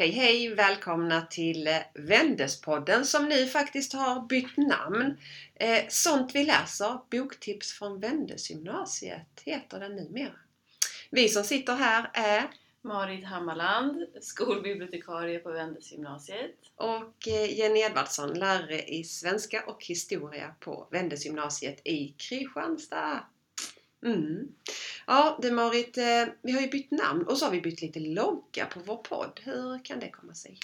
Hej hej! Välkomna till eh, Vändespodden som nu faktiskt har bytt namn. Eh, Sånt vi läser, boktips från Vändesgymnasiet heter den numera. Vi som sitter här är Marit Hammarland, skolbibliotekarie på Vändesgymnasiet. och eh, Jenny Edvardsson, lärare i svenska och historia på Vändesgymnasiet i Kristianstad. Mm. Ja du Marit, eh, vi har ju bytt namn och så har vi bytt lite logga på vår podd. Hur kan det komma sig?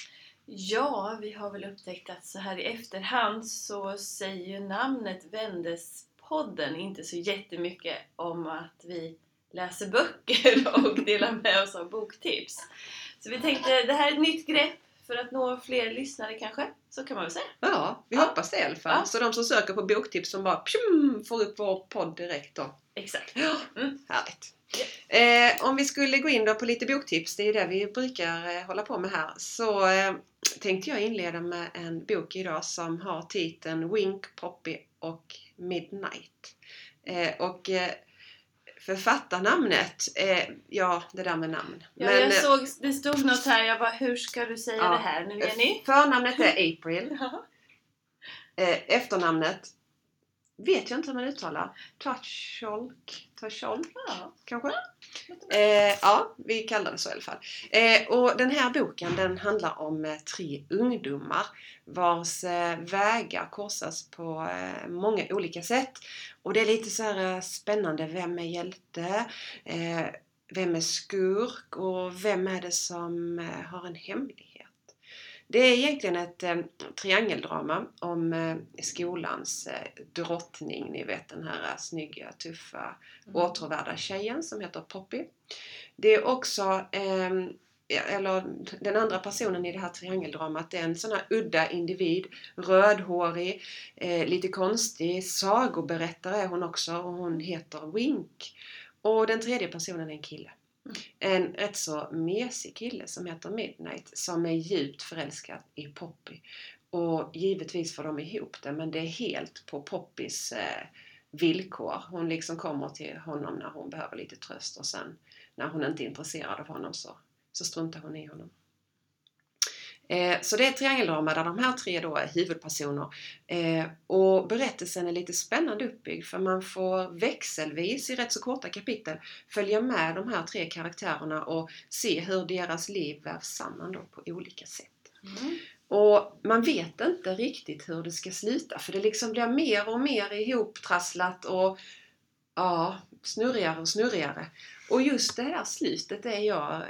Ja, vi har väl upptäckt att så här i efterhand så säger ju namnet Vändespodden inte så jättemycket om att vi läser böcker och delar med oss av boktips. Så vi tänkte, det här är ett nytt grepp för att nå fler lyssnare kanske, så kan man väl säga. Ja, vi Ja. hoppas det i alla fall. Ja. Så de som söker på boktips som bara pjum, får upp vår podd direkt då. Exakt. Ja, Mm. härligt. Eh, om vi skulle gå in då på lite boktips, det är ju det vi brukar eh, hålla på med här, så eh, tänkte jag inleda med en bok idag som har titeln Wink, Poppy och Midnight. Eh, och eh, författarnamnet, eh, ja det där med namn. Ja, jag eh, såg, det stod något här, jag bara, hur ska du säga Ja. det här nu Jenny? Förnamnet är April, efternamnet vet jag inte hur man uttalar. Tacholk? Tacholk? Ja. kanske? Eh, ja, vi kallar det så i alla fall. Eh, och den här boken den handlar om eh, tre ungdomar vars eh, vägar korsas på eh, många olika sätt. Och det är lite så här spännande. Vem är hjälte? Vem är skurk? Och vem är det som har en hemlighet? Det är egentligen ett eh, triangeldrama om eh, skolans eh, drottning. Ni vet den här eh, snygga, tuffa Mm. åtråvärda tjejen som heter Poppy. Det är också, ja, eller den andra personen i det här triangeldramat, det är en sån här udda individ, rödhårig, eh, lite konstig, sagoberättare är hon också och hon heter Wink. Och den tredje personen är en kille. Mm. En rätt så mesig kille som heter Midnight som är djupt förälskad i Poppy. Och givetvis får de ihop det men det är helt på Poppys eh, villkor. Hon liksom kommer till honom när hon behöver lite tröst och sen när hon inte är intresserad av honom så, så struntar hon i honom. Eh, så det är ett triangeldrama där de här tre då är huvudpersoner. Eh, och berättelsen är lite spännande uppbyggd för man får växelvis i rätt så korta kapitel följa med de här tre karaktärerna och se hur deras liv vävs samman då på olika sätt. Mm. Och man vet inte riktigt hur det ska sluta för det liksom blir mer och mer ihoptrasslat och ja, snurrigare och snurrigare. Och just det här slutet är jag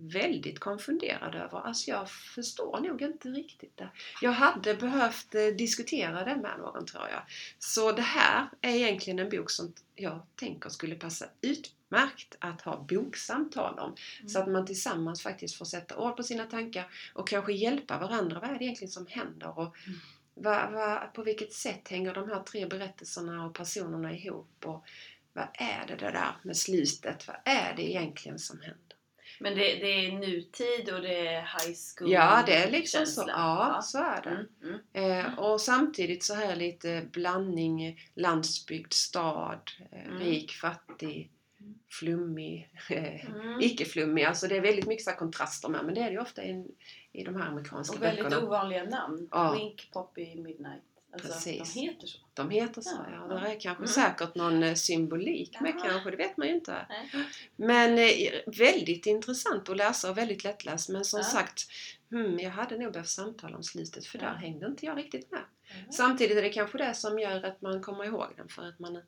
väldigt konfunderad över. Alltså jag förstår nog inte riktigt det. Jag hade behövt eh, diskutera det med någon tror jag. Så det här är egentligen en bok som jag tänker skulle passa utmärkt att ha boksamtal om. Så att man tillsammans faktiskt får sätta ord på sina tankar och kanske hjälpa varandra. Vad är det egentligen som händer? Och Mm. vad, vad, på vilket sätt hänger de här tre berättelserna och personerna ihop? Och vad är det där med slutet? Vad är det egentligen som händer? Men det, det är nutid och det är high school Ja, det är liksom så. känsla. Ja, så är det. Mm, mm. Eh, och samtidigt så här lite blandning landsbygd, stad, eh, Mm. rik, fattig, Mm. flummig, eh, Mm. icke-flummig. Alltså det är väldigt mycket så kontraster med men det är det ju ofta i, i de här amerikanska Och väldigt böckerna. ovanliga namn. Ja. Wink, Poppy, Midnight. Alltså, Precis. de heter så. De heter så ja. Ja, Det är kanske Mm. säkert någon eh, symbolik med Ja. kanske, det vet man ju inte. Nej. Men eh, väldigt intressant att läsa och väldigt lättläst. Men som Ja. sagt, hmm, jag hade nog behövt samtala om slutet för där hängde inte jag riktigt med. Samtidigt är det kanske det som gör att man kommer ihåg den för att man,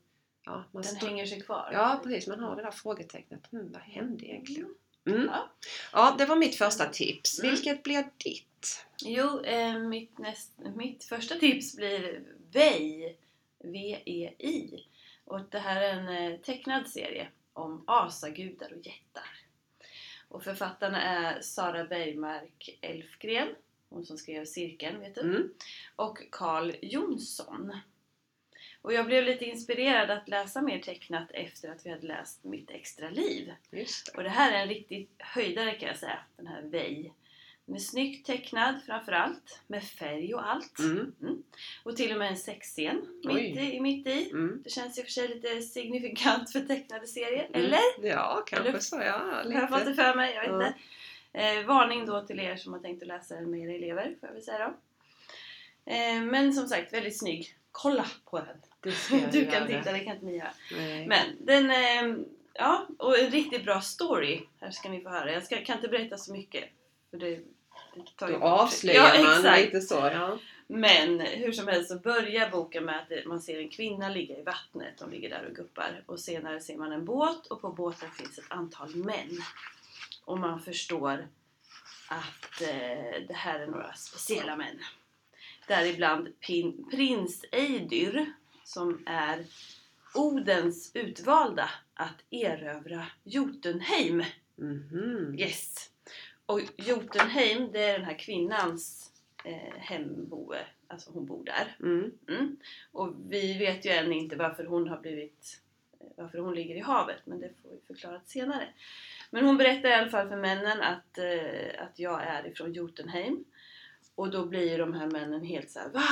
ja, man Den hänger sig kvar. Ja precis, man har det där frågetecknet. Hmm, vad hände egentligen? Mm. Ja. Ja, det var mitt första tips. Mm. Vilket blir ditt? Jo, eh, mitt, näst, mitt första tips blir VEI. V-E-I. Och det här är en eh, tecknad serie om asagudar och jättar. Och författarna är Sara Bergmark Elfgren, hon som skrev Cirkeln, vet du? Mm. och Carl Jonsson. Och jag blev lite inspirerad att läsa mer tecknat efter att vi hade läst Mitt extra liv. Det. Och det här är en riktig höjdare kan jag säga, den här Vej. Den är snyggt tecknad framförallt, med färg och allt. Mm. Och till och med en sexscen mitt i, mitt i. Mm. Det känns i och för sig lite signifikant för tecknade serier, Mm. eller? Ja, kanske Eller- så ja. Har jag fått det Lite. för mig? Jag vet. Eh, varning då till er som har tänkt att läsa den med era elever, får jag väl säga då. Eh, men som sagt, väldigt snygg. Kolla på den! Du kan göra. titta, det kan inte ni göra. Nej. Men den, eh, ja, och en riktigt bra story. Här ska ni få höra. Jag ska, kan inte berätta så mycket. För det, det tar Då avslöjar ja, man exakt. lite så. Ja. Men hur som helst så börjar boken med att man ser en kvinna ligga i vattnet. De ligger där och guppar. Och senare ser man en båt och på båten finns ett antal män. Och man förstår att eh, det här är några speciella män. Däribland prins Eidyr som är Odens utvalda att erövra Jotunheim. Mhm. Yes. Och Jotunheim, det är den här kvinnans eh, hemboe. Alltså hon bor där. Mm. Mm. Och vi vet ju än inte varför hon har blivit eh, varför hon ligger i havet, men det får vi förklarat senare. Men hon berättar i alla fall för männen att, eh, att jag är ifrån Jotunheim. Och då blir ju de här männen helt så här: Va?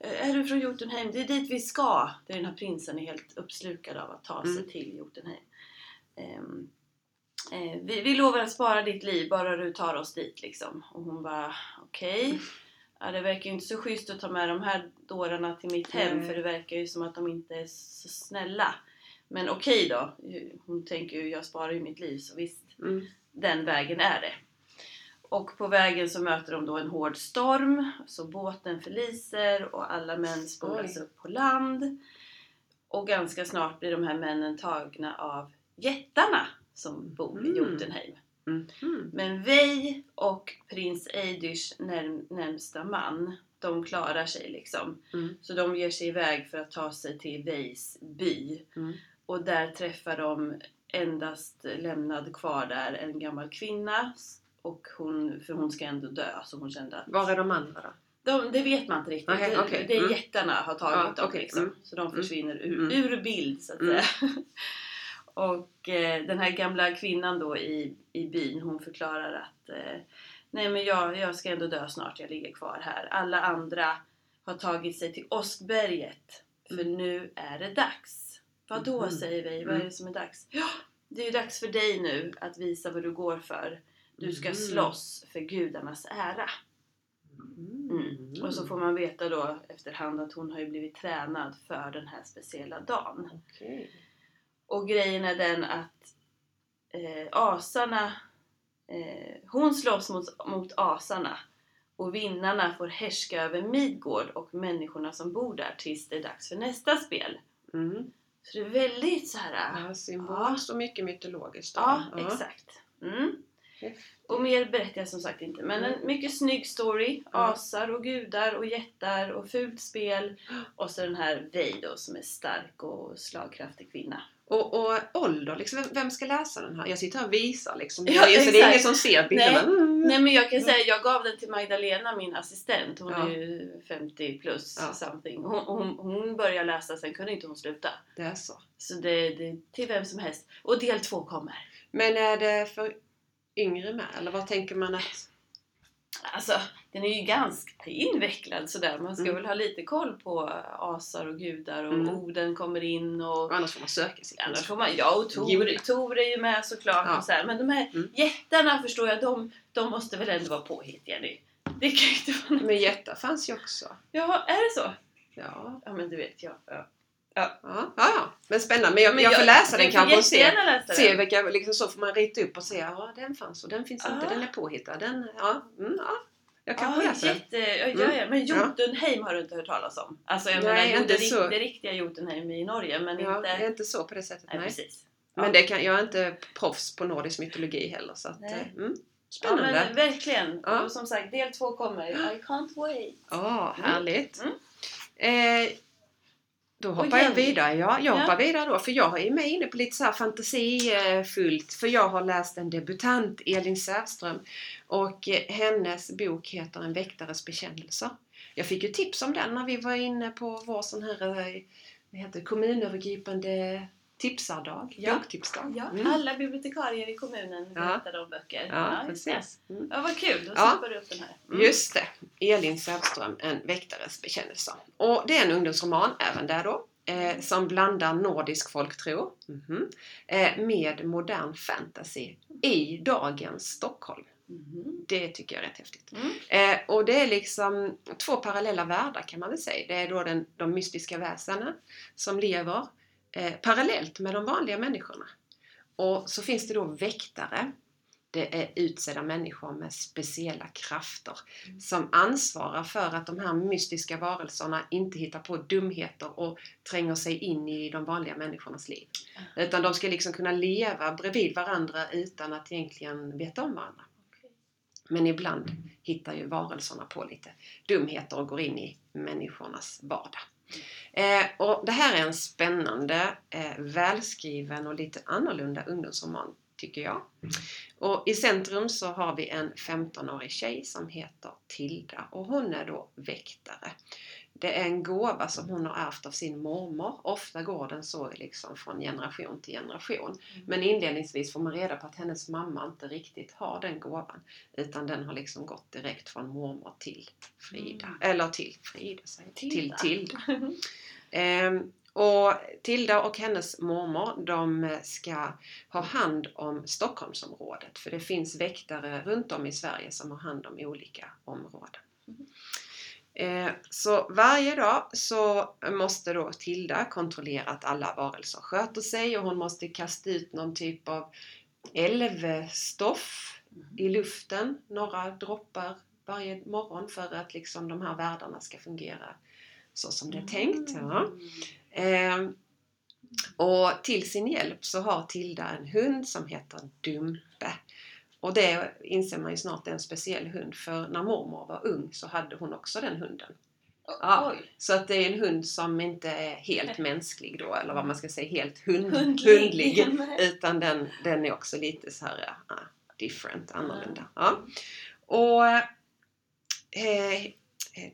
Eh, Är du från Jotunheim? Det är dit vi ska! Det är den här prinsen är helt uppslukad av att ta sig Mm. till Jotunheim. Ehm, eh, vi, vi lovar att spara ditt liv, bara du tar oss dit liksom. Och hon bara, okej. Ja, det verkar ju inte så schysst att ta med de här dårarna till mitt hem Nej. för det verkar ju som att de inte är så snälla. Men okej då, hon tänker ju jag sparar ju mitt liv så visst, Mm. den vägen är det. Och på vägen så möter de då en hård storm, så båten förliser och alla män spolas upp på land. Och ganska snart blir de här männen tagna av jättarna som bor i Mm. Jotunheim. Mhm. Men Vej och prins Eidyrs närm- närmsta man, de klarar sig liksom. Mm. Så de ger sig iväg för att ta sig till Vejs by. Mm. Och där träffar de endast lämnad kvar där en gammal kvinna. Och hon, för hon ska ändå dö, så hon kände att... Var är de andra då? De, det vet man inte riktigt. Det, okej, det är mm. jättarna har tagit Ja, dem okej, liksom. mm. Så de Mm. försvinner ur, Mm. ur bild så att Mm. säga. Och eh, den här gamla kvinnan då i, i byn hon förklarar att eh, Nej men jag, jag ska ändå dö snart, jag ligger kvar här. Alla andra har tagit sig till Åskberget. För nu är det dags. Vad då Mhm. säger vi? Vad är det som är dags? Ja, det är ju dags för dig nu att visa vad du går för. Du ska Mhm. slåss för gudarnas ära. Mm. Och så får man veta då efterhand att hon har ju blivit tränad för den här speciella dagen. Okej. Och grejen är den att eh, asarna, eh, hon slåss mot, mot asarna och vinnarna får härska över Midgård och människorna som bor där tills det är dags för nästa spel. Mm. Så det är väldigt så här. Ja, symboliskt och mycket mytologiskt. då. Ja, exakt. Mm. Och mer berättar jag som sagt inte. Men en mycket snygg story. Ja. Asar och gudar och jättar och fult spel. Och så den här Vej då som är stark och slagkraftig kvinna. Och, och ålder, liksom, vem, ska läsa den här? Jag sitter här och visar liksom. Ja, så det är ingen som ser bilderna. Mm. Nej men jag kan säga, jag gav den till Magdalena, min assistent. Hon Ja. är ju 50 plus Ja. something. Hon, hon, hon började läsa, sen kunde inte hon sluta. Det är så. Så det, det är till vem som helst. Och del två kommer. Men är det för yngre med? Eller vad tänker man att... Alltså, den är ju ganska invecklad sådär. Man ska Mm. väl ha lite koll på asar och gudar och Mm. Oden kommer in och Annars får man söka sig. Annars får man, ja och Tor. Tor är ju med såklart. Ja. Och så här, men de här Mm. jättarna förstår jag, de, de måste väl ändå vara påhittiga nu. Det kan ju inte vara något. Men jättar fanns ju också. Jaha, är det så? Ja. Ja men du vet, ja. ja. Ja, ja, ja. Men spännande. Men jag, Men jag får läsa den kanske och se. läsa Se vilka, liksom så får man rita upp och se, ja den fanns och den finns inte, Ah. den är påhittad. Den, ja, mm, ja. Jag Ja, läser den. jätte, ja, ja, Mm. ja, men Jotunheim har du inte hört talas om? Alltså jag Nej, menar, inte det, så. det riktiga Jotunheim i Norge, men Ja, inte... det är inte så på det sättet. nej, Nej. precis. Men Ja. det kan, jag är inte proffs på nordisk mytologi heller. Så att, eh, mm, Ja, spännande. men verkligen. Ja. Och som sagt, del två kommer. I can't wait. Ja, härligt. Mm. Eh, då hoppar jag vidare. Ja, jag Ja. hoppar vidare då. För jag är med inne på lite så här fantasifullt. För jag har läst en debutant, Elin Sävström. Och eh, hennes bok heter En väktares bekännelser. Jag fick ju tips om den när vi var inne på vår sån här eh, vad heter, kommunövergripande tipsardag. Ja. Boktipsdag. Ja, Mm. alla bibliotekarier i kommunen Ja. berättade om böcker. Ja, det. precis. Mm. Ja, vad kul. Då Ja. du upp den här. Mm. Just det. Elin Sävström, En väktares bekännelser. Och det är en ungdomsroman även där då. Eh, som blandar nordisk folktro mhm, eh, med modern fantasy i dagens Stockholm. Mhm. Det tycker jag är rätt häftigt. Mm. Eh, och det är liksom två parallella världar kan man väl säga. Det är då den, de mystiska väsena som lever eh, parallellt med de vanliga människorna. Och så finns det då väktare. Det är utsedda människor med speciella krafter Mm. som ansvarar för att de här mystiska varelserna inte hittar på dumheter och tränger sig in i de vanliga människornas liv. Utan de ska liksom kunna leva bredvid varandra utan att egentligen veta om varandra. Men ibland hittar ju varelserna på lite dumheter och går in i människornas vardag. Eh, och det här är en spännande, eh, välskriven och lite annorlunda ungdomsroman tycker jag. Och i centrum så har vi en 15-årig tjej som heter Tilda och hon är då väktare. Det är en gåva som hon har ärvt av sin mormor. Ofta går den så liksom från generation till generation. Men inledningsvis får man reda på att hennes mamma inte riktigt har den gåvan. Utan den har liksom gått direkt från mormor till Frida. Mm. Eller till Frida, säger. Tilda. Till Tilda. Ehm, och Tilda och hennes mormor de ska ha hand om Stockholmsområdet. För det finns väktare runt om i Sverige som har hand om olika områden. Mhm. Eh, Så varje dag så måste då Tilda kontrollera att alla varelser sköter sig och hon måste kasta ut någon typ av älvstoff i luften, några droppar varje morgon för att liksom de här världarna ska fungera så som det är tänkt. Ja. Eh, och till sin hjälp så har Tilda en hund som heter Dumpe. Och det inser man ju snart är en speciell hund för när mormor var ung så hade hon också den hunden. Ja. Oj. Så att det är en hund som inte är helt mänsklig då eller vad man ska säga, helt hund, Hundlig. hundlig. Utan den, den är också lite så här ja, different, annorlunda. Ja. Och eh,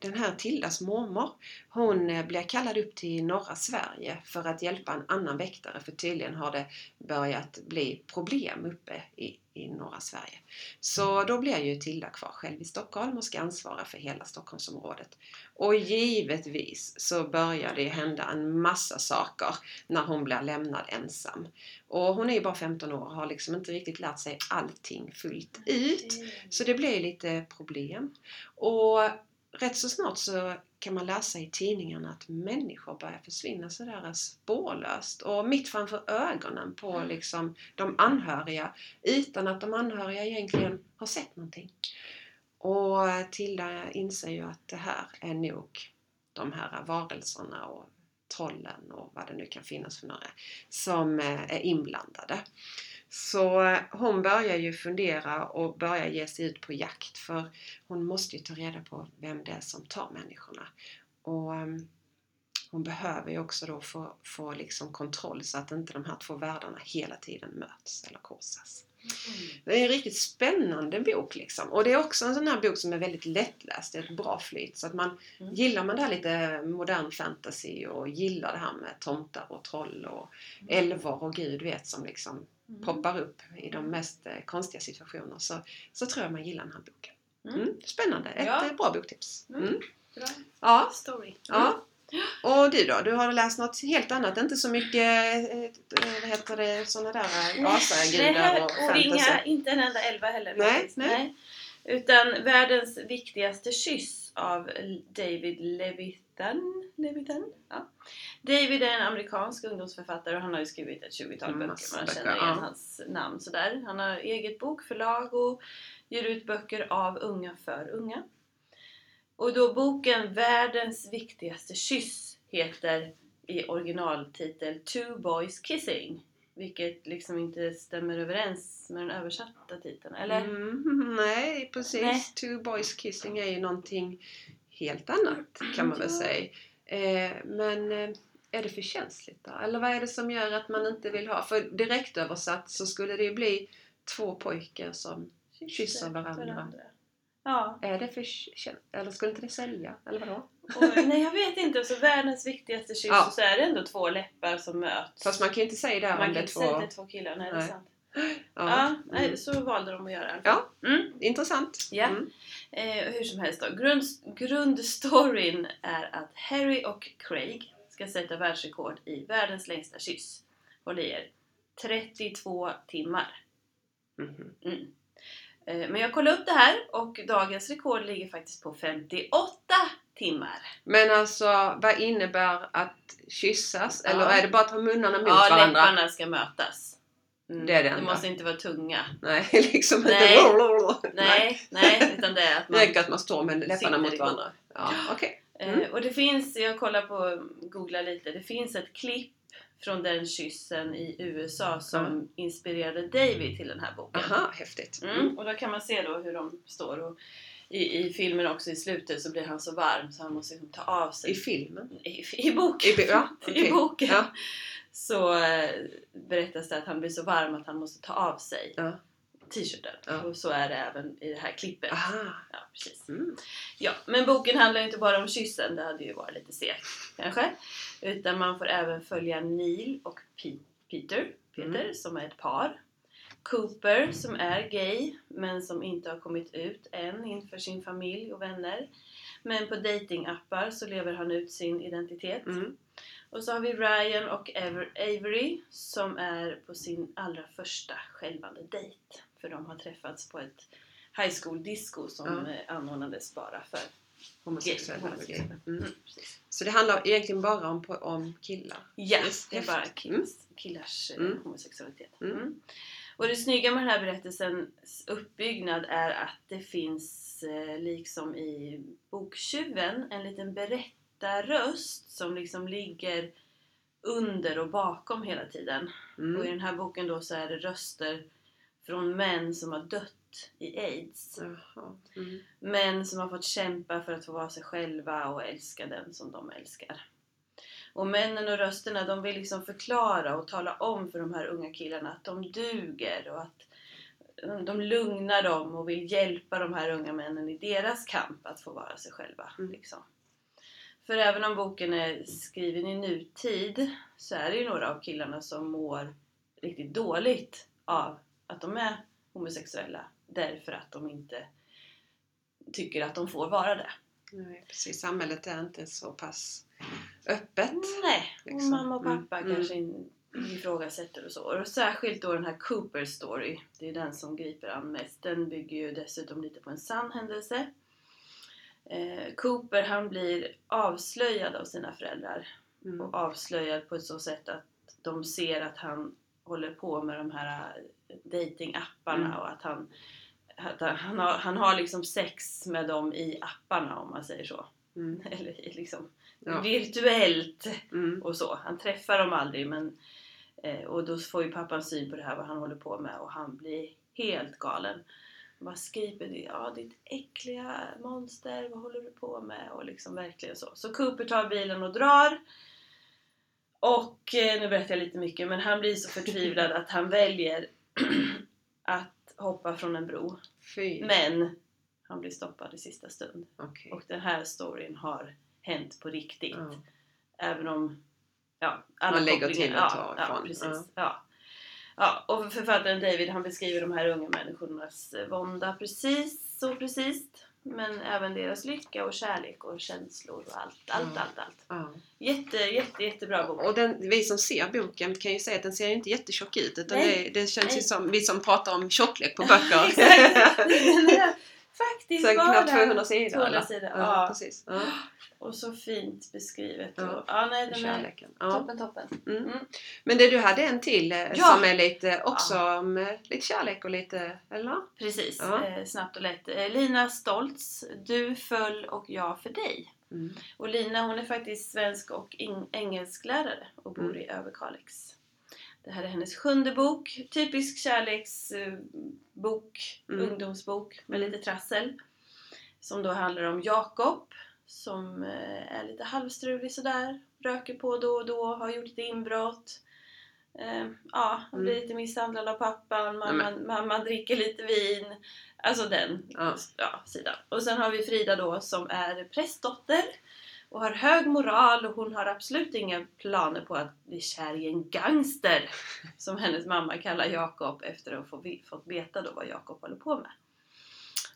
den här Tildas mormor hon eh, blir kallad upp till norra Sverige för att hjälpa en annan väktare för tydligen har det börjat bli problem uppe i, i norra Sverige. Så då blir ju Tilda kvar själv i Stockholm och ska ansvara för hela Stockholmsområdet. Och givetvis så börjar det hända en massa saker när hon blir lämnad ensam. Och hon är ju bara 15 år och har liksom inte riktigt lärt sig allting fullt ut. Så det blir lite problem. Och rätt så snart så kan man läsa i tidningarna att människor börjar försvinna sådär spårlöst och mitt framför ögonen på liksom de anhöriga utan att de anhöriga egentligen har sett någonting. Och Tilda inser ju att det här är nog de här varelserna och trollen och vad det nu kan finnas för några som eh, är inblandade. Så eh, hon börjar ju fundera och börjar ge sig ut på jakt för hon måste ju ta reda på vem det är som tar människorna. Och ehm, hon behöver ju också då få, få liksom kontroll så att inte de här två världarna hela tiden möts eller korsas. Det är en riktigt spännande bok liksom. Och det är också en sån här bok som är väldigt lättläst. Det är ett bra flyt. Så att man, Mm. gillar man det här lite modern fantasy och gillar det här med tomtar och troll och älvor och gud vet som liksom Mm. poppar upp i de mest eh, konstiga situationer så, så tror jag man gillar den här boken. Mm. Mm, spännande! Ett Ja. eh, bra boktips. Mm. Mm. Bra Ja, story. ja. Och du då? Du har läst något helt annat? Inte så mycket, eh, eh, vad heter det, sådana där eh, Nej, asagudar och och fantasy? inga, inte en enda elva heller Nej, faktiskt. nej. Utan Världens viktigaste kyss av David Levitan. Levitan? Ja. David är en amerikansk ungdomsförfattare och han har ju skrivit ett 20-tal böcker. Man känner igen hans namn sådär. Han har eget bokförlag och ger ut böcker av unga för unga. Och då boken Världens viktigaste kyss heter i originaltitel Two Boys Kissing. Vilket liksom inte stämmer överens med den översatta titeln, eller? Mm, nej, precis. Nej. Two boys kissing är ju någonting helt annat kan man väl säga. Eh, men eh, är det för känsligt då? Eller vad är det som gör att man inte vill ha? För direkt översatt så skulle det ju bli två pojkar som Kysser varandra. Ja. Är det för? Eller skulle inte det sälja? Eller vadå? Och, nej, jag vet inte. Så världens viktigaste kyss Ja. och så är det ändå två läppar som möts. Fast man kan ju inte säga där Man om kan det är inte säga att två... det är två killar. Nej, det är Nej. sant. Ja. Nej, Mm. så valde de att göra det. Ja. Mm. Intressant. Ja. Mm. Eh, hur som helst då. Grund, grundstoryn är att Harry och Craig ska sätta världsrekord i världens längsta kyss. Håll i er. 32 timmar. Mhm. Mm. Eh, Men jag kollade upp det här och dagens rekord ligger faktiskt på 58 timmar. Men alltså, vad innebär att kyssas? Ja. Eller är det bara att ha munnarna mot Ja, varandra? läpparna ska mötas. Mm. Det är det det enda. måste inte vara tunga. Nej, liksom Nej. inte... Nej, nej, utan det är att Det man... räcker att man står med läpparna mot varandra. Ja, okej. Eh, Mm. Och det finns, jag kollar på, googlar lite, det finns ett klipp från den kyssen i USA som inspirerade David till den här boken. Aha, häftigt. Mm, och då kan man se då hur de står och i, i filmen också i slutet så blir han så varm så han måste liksom ta av sig I filmen? i, i boken. I, ja, okej. I boken. Ja. Så eh, berättas det att han blir så varm att han måste ta av sig Ja. T-shirten. Ja. Och så är det även i det här klippet. Aha. Ja, precis. Mm. Ja, men boken handlar ju inte bara om kyssen, det hade ju varit lite segt kanske. Utan man får även följa Neil och Pe- Peter, Peter Mm. som är ett par. Cooper som är gay men som inte har kommit ut än inför sin familj och vänner. Men på datingappar så lever han ut sin identitet. Mm. Och så har vi Ryan och Avery som är på sin allra första självande dejt. För de har träffats på ett high school disco som eh, anordnades bara för Homosexuella. homosexuella. Mm. Mm. Så det handlar egentligen bara om, om killar? Ja, Yes, det är bara killars, killars eh, Mm. homosexualitet. Mm. Mm. Och det snygga med den här berättelsens uppbyggnad är att det finns, eh, liksom i Boktjuven, en liten berättarröst som liksom ligger under och bakom hela tiden. Och i Mm. den här boken då så är det röster från män som har dött i AIDS. Mm. Män som har fått kämpa för att få vara sig själva och älska den som de älskar. Och männen och rösterna de vill liksom förklara och tala om för de här unga killarna att de duger och att de lugnar dem och vill hjälpa de här unga männen i deras kamp att få vara sig själva. Mm. Liksom. För även om boken är skriven i nutid så är det ju några av killarna som mår riktigt dåligt av att de är homosexuella därför att de inte tycker att de får vara det. Nej, precis. Samhället är inte så pass öppet. Nej, och Liksom. mamma och pappa Mm, kanske in- ifrågasätter och så. Och särskilt då den här Cooper story, det är den som griper an mest. Den bygger ju dessutom lite på en sann händelse. Eh, Cooper han blir avslöjad av sina föräldrar Mm. och avslöjad på ett så sätt att de ser att han håller på med de här datingapparna Mm. och att han, att han, har, han har liksom sex med dem i apparna om man säger så. Mm. Eller liksom Ja. virtuellt Mm. och så. Han träffar dem aldrig men eh, och då får ju pappan syn på det här vad han håller på med och han blir helt galen. Han bara skriker ja ditt äckliga monster, vad håller du på med? Och liksom verkligen så. Så Cooper tar bilen och drar. Och eh, nu berättar jag lite mycket men han blir så förtvivlad att han väljer att hoppa från en bro. Fy. Men han blir stoppad i sista stund. Okej. Och den här storyn har hänt på riktigt. Ja. Även om ja, alla Man lägger till och tar ja, ifrån. Ja, precis. Ja. Ja. Ja, och författaren David han beskriver de här unga människornas eh, vånda precis så precis. Men även deras lycka och kärlek och känslor och allt, allt, Ja. allt, allt. Ja. Jätte, jätte, jättebra bok. Och den, vi som ser boken kan ju säga att den ser inte jättetjock ut utan det, det känns ju Nej. som vi som pratar om tjocklek på böcker. Faktiskt Så bara knappt 200 sidor 200 eller? sidor. Ja, Ja. precis. Ja. Och så fint beskrivet. Ja. Och, ja, nej, den är. Ja. toppen, toppen. Mm. Mm. Men det du hade en till eh, som är lite också om eh, lite kärlek och lite, eller? Precis, eh, snabbt och lätt. Eh, Lina Stoltz, Du föll och jag för dig. Mm. Och Lina hon är faktiskt svensk och eng- engelsklärare och bor Mm. i Överkalix. Det här är hennes sjunde bok. Typisk kärleksbok, Mm. ungdomsbok med lite trassel. Som då handlar om Jakob som eh, är lite halvstrulig sådär. Röker på då och då, har gjort ett inbrott. Eh, ja, han blir Mm. lite misshandlad av pappan, mamman, mamman dricker lite vin. Alltså den Ja. ja, sidan. Och sen har vi Frida då som är prästdotter och har hög moral och hon har absolut inga planer på att bli kär i en gangster som hennes mamma kallar Jakob efter att ve- fått veta då vad Jakob håller på med.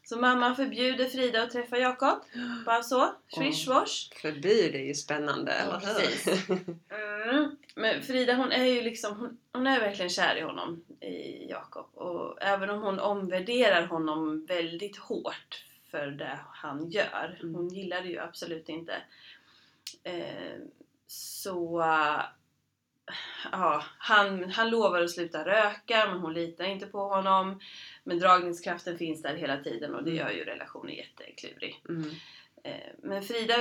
Så mamman förbjuder Frida att träffa Jakob. Bara så. Swish wash. Förbud är ju spännande, Ja, eller hur? Mm. Men Frida hon är ju liksom, hon, hon är verkligen kär i honom, i Jakob. Och även om hon omvärderar honom väldigt hårt för det han gör. Mm. Hon gillar det ju absolut inte. Eh, så ja, han, han lovar att sluta röka men hon litar inte på honom. Men dragningskraften finns där hela tiden och det Mm. gör ju relationen jätteklurig. Mm. Eh, Men Frida,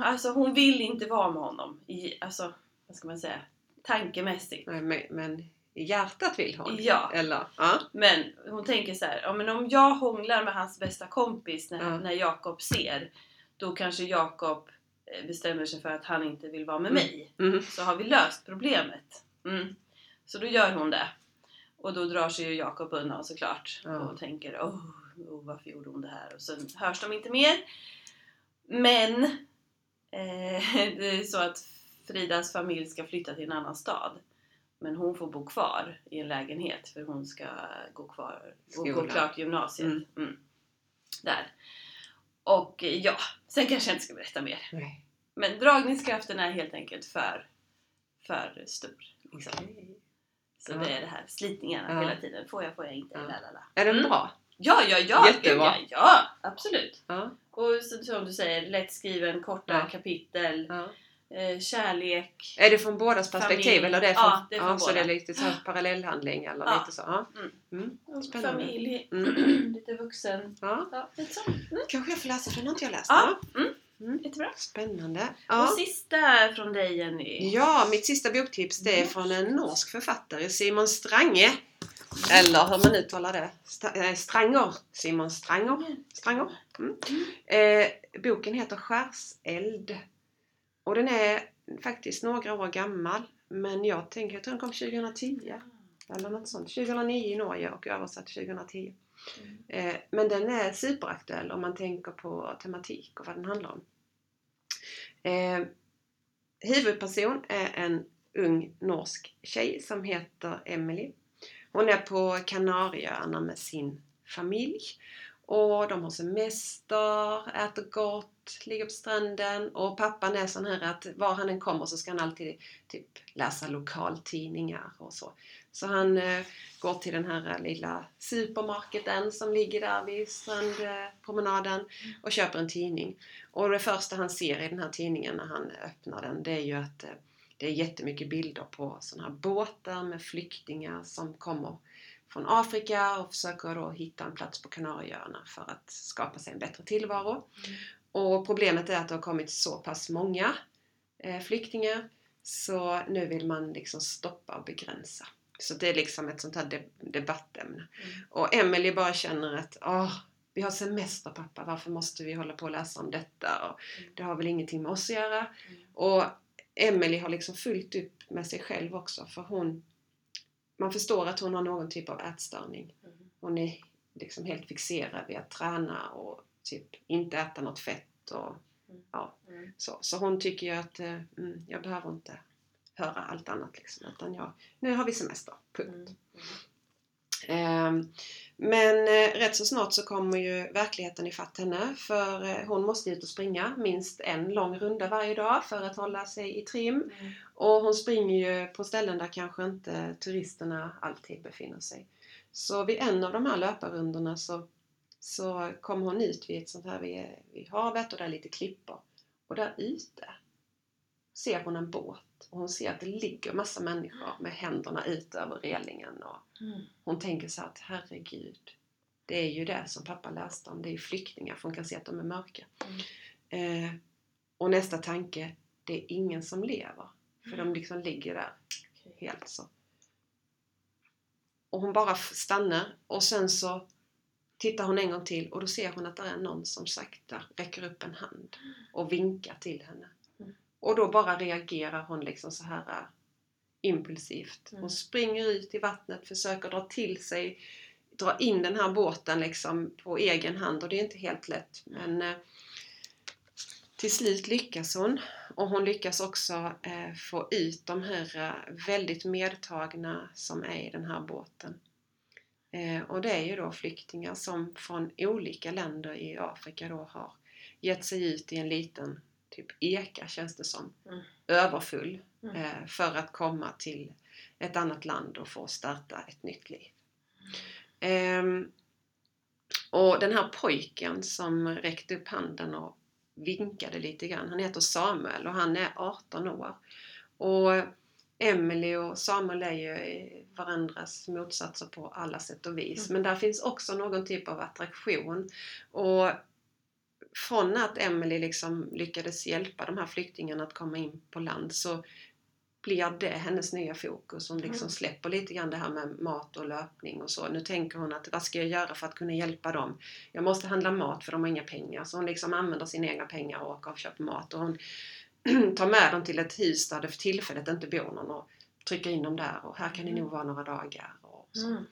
alltså hon vill inte vara med honom. I, alltså, vad ska man säga? Tankemässigt. Nej, men, men hjärtat vill hon? Ja. Eller? Ja. Men hon tänker så här, ja, men om jag hånglar med hans bästa kompis när, Ja. när Jakob ser, då kanske Jakob eh, bestämmer sig för att han inte vill vara med Mm. mig. Mm. Så har vi löst problemet. Mm. Så då gör hon det. Och då drar sig ju Jakob undan såklart Ja. och tänker åh, oh, varför gjorde hon det här? Och sen hörs de inte mer. Men eh, det är så att Fridas familj ska flytta till en annan stad. Men hon får bo kvar i en lägenhet för hon ska gå kvar och gå klart gymnasiet. Mm. Mm. Där. Och ja, sen kanske jag inte ska berätta mer. Nej. Men dragningskraften är helt enkelt för, för stor. Liksom. Okej. Så Ja. det är det här slitningarna Ja. hela tiden. Får jag, får jag inte? Ja. Lalala. Är den Mm. bra? Ja, ja, ja! Jättebra. Ja, ja, absolut. Ja. Och så, som du säger, lättskriven, korta kapitel, kärlek. Är det från bådas perspektiv Familj. eller det är från, Ja, det är från så båda. det är lite så här parallellhandling eller Ja. lite så? Ja. Mm. Mm. Spännande. Familj, Mm. lite vuxen. Ja. Ja, lite så. Mm. Kanske jag får läsa för inte jag läst. Ja. Ja. Mm. Mm. Jättebra. Spännande. Och Ja. sista från dig Jenny. ja, mitt sista boktips det är Mm. från en norsk författare, Simon Strange. Eller hur man uttalar det. Eh, Stranger. Simon Stranger. Stranger. Mm. Eh, boken heter Skärseld. Och den är faktiskt några år gammal. Men jag tänker, jag tror den kom 2010. Eller något sånt. 2009 i Norge och översatt 2010. Mm. Eh, men den är superaktuell om man tänker på tematik och vad den handlar om. Eh, huvudperson är en ung norsk tjej som heter Emily. Hon är på Kanarieöarna med sin familj. Och de har semester, äter gott, ligger på stranden och pappan är sån här att var han än kommer så ska han alltid typ läsa lokaltidningar och så. Så han eh, går till den här eh, lilla supermarketen som ligger där vid strandpromenaden och köper en tidning. Och det första han ser i den här tidningen när han öppnar den det är ju att eh, det är jättemycket bilder på sådana här båtar med flyktingar som kommer från Afrika och försöker då hitta en plats på Kanarieöarna för att skapa sig en bättre tillvaro. Mm. Och problemet är att det har kommit så pass många eh, flyktingar så nu vill man liksom stoppa och begränsa. Så det är liksom ett sånt här de- debattämne. Mm. Och Emily bara känner att Åh, vi har semester pappa, varför måste vi hålla på och läsa om detta? Och Mm. det har väl ingenting med oss att göra. Mm. Och Emily har liksom fullt upp med sig själv också för hon man förstår att hon har någon typ av ätstörning. Mm. Hon är liksom helt fixerad vid att träna och typ inte äta något fett och Mm. ja, Mm. så. Så hon tycker ju att eh, mm, jag behöver inte höra allt annat liksom, utan jag, nu har vi semester, punkt. Mm. Ehm, Men eh, rätt så snart så kommer ju verkligheten ifatt henne för eh, hon måste ut och springa minst en lång runda varje dag för att hålla sig i trim. Mm. Och hon springer ju på ställen där kanske inte turisterna alltid befinner sig. Så vid en av de här löparrundorna så, så kommer hon ut vid ett sånt här vid, vid havet och där är lite klippor. Och där ute ser hon en båt och hon ser att det ligger massa människor med händerna ut över relingen. Och Mm. hon tänker så att herregud, det är ju det som pappa läste om. Det är ju flyktingar för hon kan se att de är mörka. Mm. Eh, och nästa tanke, det är ingen som lever. För de liksom ligger där helt så. Och hon bara stannar och sen så tittar hon en gång till och då ser hon att det är någon som sakta räcker upp en hand och vinkar till henne. Mm. Och då bara reagerar hon liksom så här äh, impulsivt. Hon Mm. springer ut i vattnet, försöker dra till sig, dra in den här båten liksom på egen hand och det är inte helt lätt. Men eh, till slut lyckas hon och hon lyckas också eh, få ut de här väldigt medtagna som är i den här båten. Eh, och det är ju då flyktingar som från olika länder i Afrika då har gett sig ut i en liten typ eka känns det som. Mm. Överfull. Mm. Eh, för att komma till ett annat land och få starta ett nytt liv. Ehm, och den här pojken som räckte upp handen och vinkade lite grann, han heter Samuel och han är 18 år. Och Emily och Samuel är ju varandras motsatser på alla sätt och vis. Mm. Men där finns också någon typ av attraktion. Och från att Emily liksom lyckades hjälpa de här flyktingarna att komma in på land så blir det hennes nya fokus. Hon liksom Mm. släpper lite grann det här med mat och löpning och så. Nu tänker hon att vad ska jag göra för att kunna hjälpa dem? Jag måste handla mat för de har inga pengar. Så hon liksom använder sina egna pengar och åker och köper mat. Och hon tar med dem till ett hus där det för tillfället inte bor någon och trycker in dem där och här kan ni Mm. nog vara några dagar. Och så. Mm.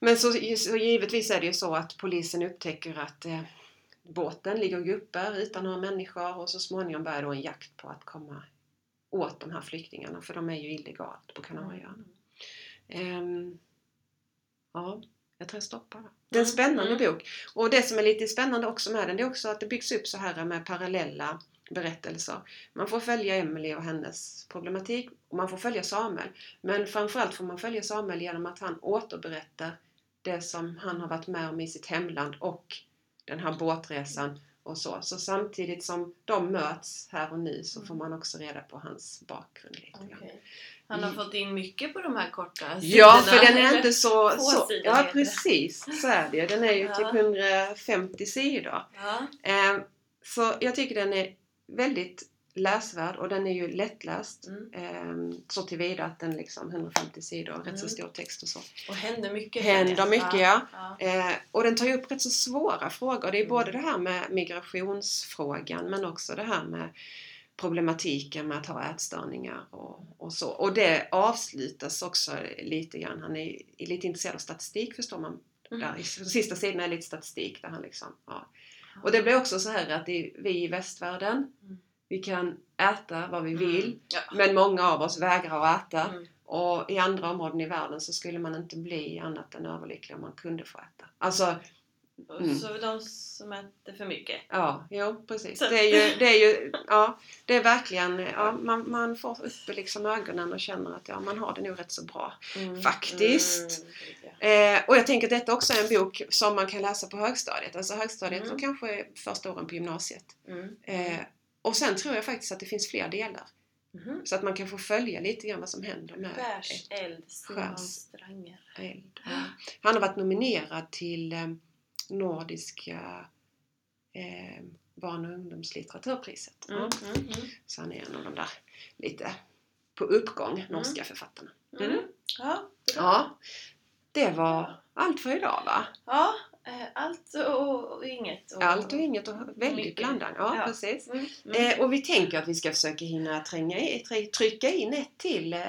Men så, så givetvis är det ju så att polisen upptäcker att eh, båten ligger och guppar utan några människor och så småningom börjar då en jakt på att komma åt de här flyktingarna för de är ju illegalt på Kanarieöarna. Ehm, ja, jag tror jag stoppar där. Det är en Mm, spännande mm. bok. Och det som är lite spännande också med den det är också att det byggs upp så här med parallella berättelser. Man får följa Emily och hennes problematik och man får följa Samuel. Men framförallt får man följa Samuel genom att han återberättar det som han har varit med om i sitt hemland och den här båtresan och så. Så samtidigt som de möts här och nu så får man också reda på hans bakgrund lite grann. Okej. Han har fått in mycket på de här korta Ja, sidorna, för den är inte så... Så ja, precis. Så är det. Den är ju Ja. typ 150 sidor. Ja. Eh, så jag tycker den är väldigt läsvärd och den är ju lättläst. Mm. Eh, så tillvida att den liksom 150 sidor, rätt så Mm. stor text och så. Och händer mycket. Händer mycket, ja. ja. Eh, och den tar ju upp rätt så svåra frågor. Det är Mm. både det här med migrationsfrågan men också det här med problematiken med att ha ätstörningar och, och så. Och det avslutas också lite grann. Han är lite intresserad av statistik förstår man. Mm. Där, sista sidorna är lite statistik där han liksom, ja. Och det blir också så här att det, vi i västvärlden, Mm. vi kan äta vad vi vill. Mm. Ja. Men många av oss vägrar att äta. Mm. Och i andra områden i världen så skulle man inte bli annat än överlycklig om man kunde få äta. Alltså, Mm. så de som äter för mycket. ja, jo precis. Så- Det är ju, det är ju, ja, det är verkligen, ja, man, man får upp liksom ögonen och känner att ja, man har det nog rätt så bra. Mm. Faktiskt. Mm. Eh, och jag tänker att detta också är en bok som man kan läsa på högstadiet. Alltså högstadiet Mm. och kanske första åren på gymnasiet. Mm. Eh, och sen tror jag faktiskt att det finns fler delar. Mhm. Så att man kan få följa lite grann vad som händer med Bärs, eld, Skärs. Eld. Ja. Han har varit nominerad till eh, Nordiska eh, barn och ungdomslitteraturpriset. Mm. Ja. Mm. Mm. Så han är en av de där lite på uppgång norska författarna. Mm. Mm. Ja. Ja, det var allt för idag va? ja, eh, allt och, inget. Och, Allt och inget och väldigt blandat. Ja, Ja. precis. Mm. Mm. Eh, och vi tänker att vi ska försöka hinna tränga i, try- trycka in ett till eh,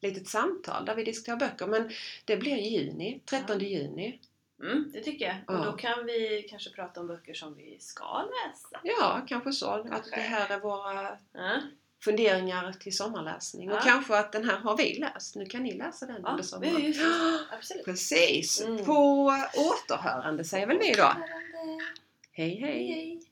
litet samtal där vi diskuterar böcker. Men det blir juni, 13 juni. Mm, det tycker jag. Ja. Och då kan vi kanske prata om böcker som vi ska läsa. Ja, kanske så. Att Kanske. det här är våra Ja, funderingar till sommarläsning. Och Ja. kanske att den här har vi läst. Nu kan ni läsa den under ja vi sommaren. är ju absolut. Precis! Mm. På återhörande säger väl vi då. Hej, Hej hej! hej.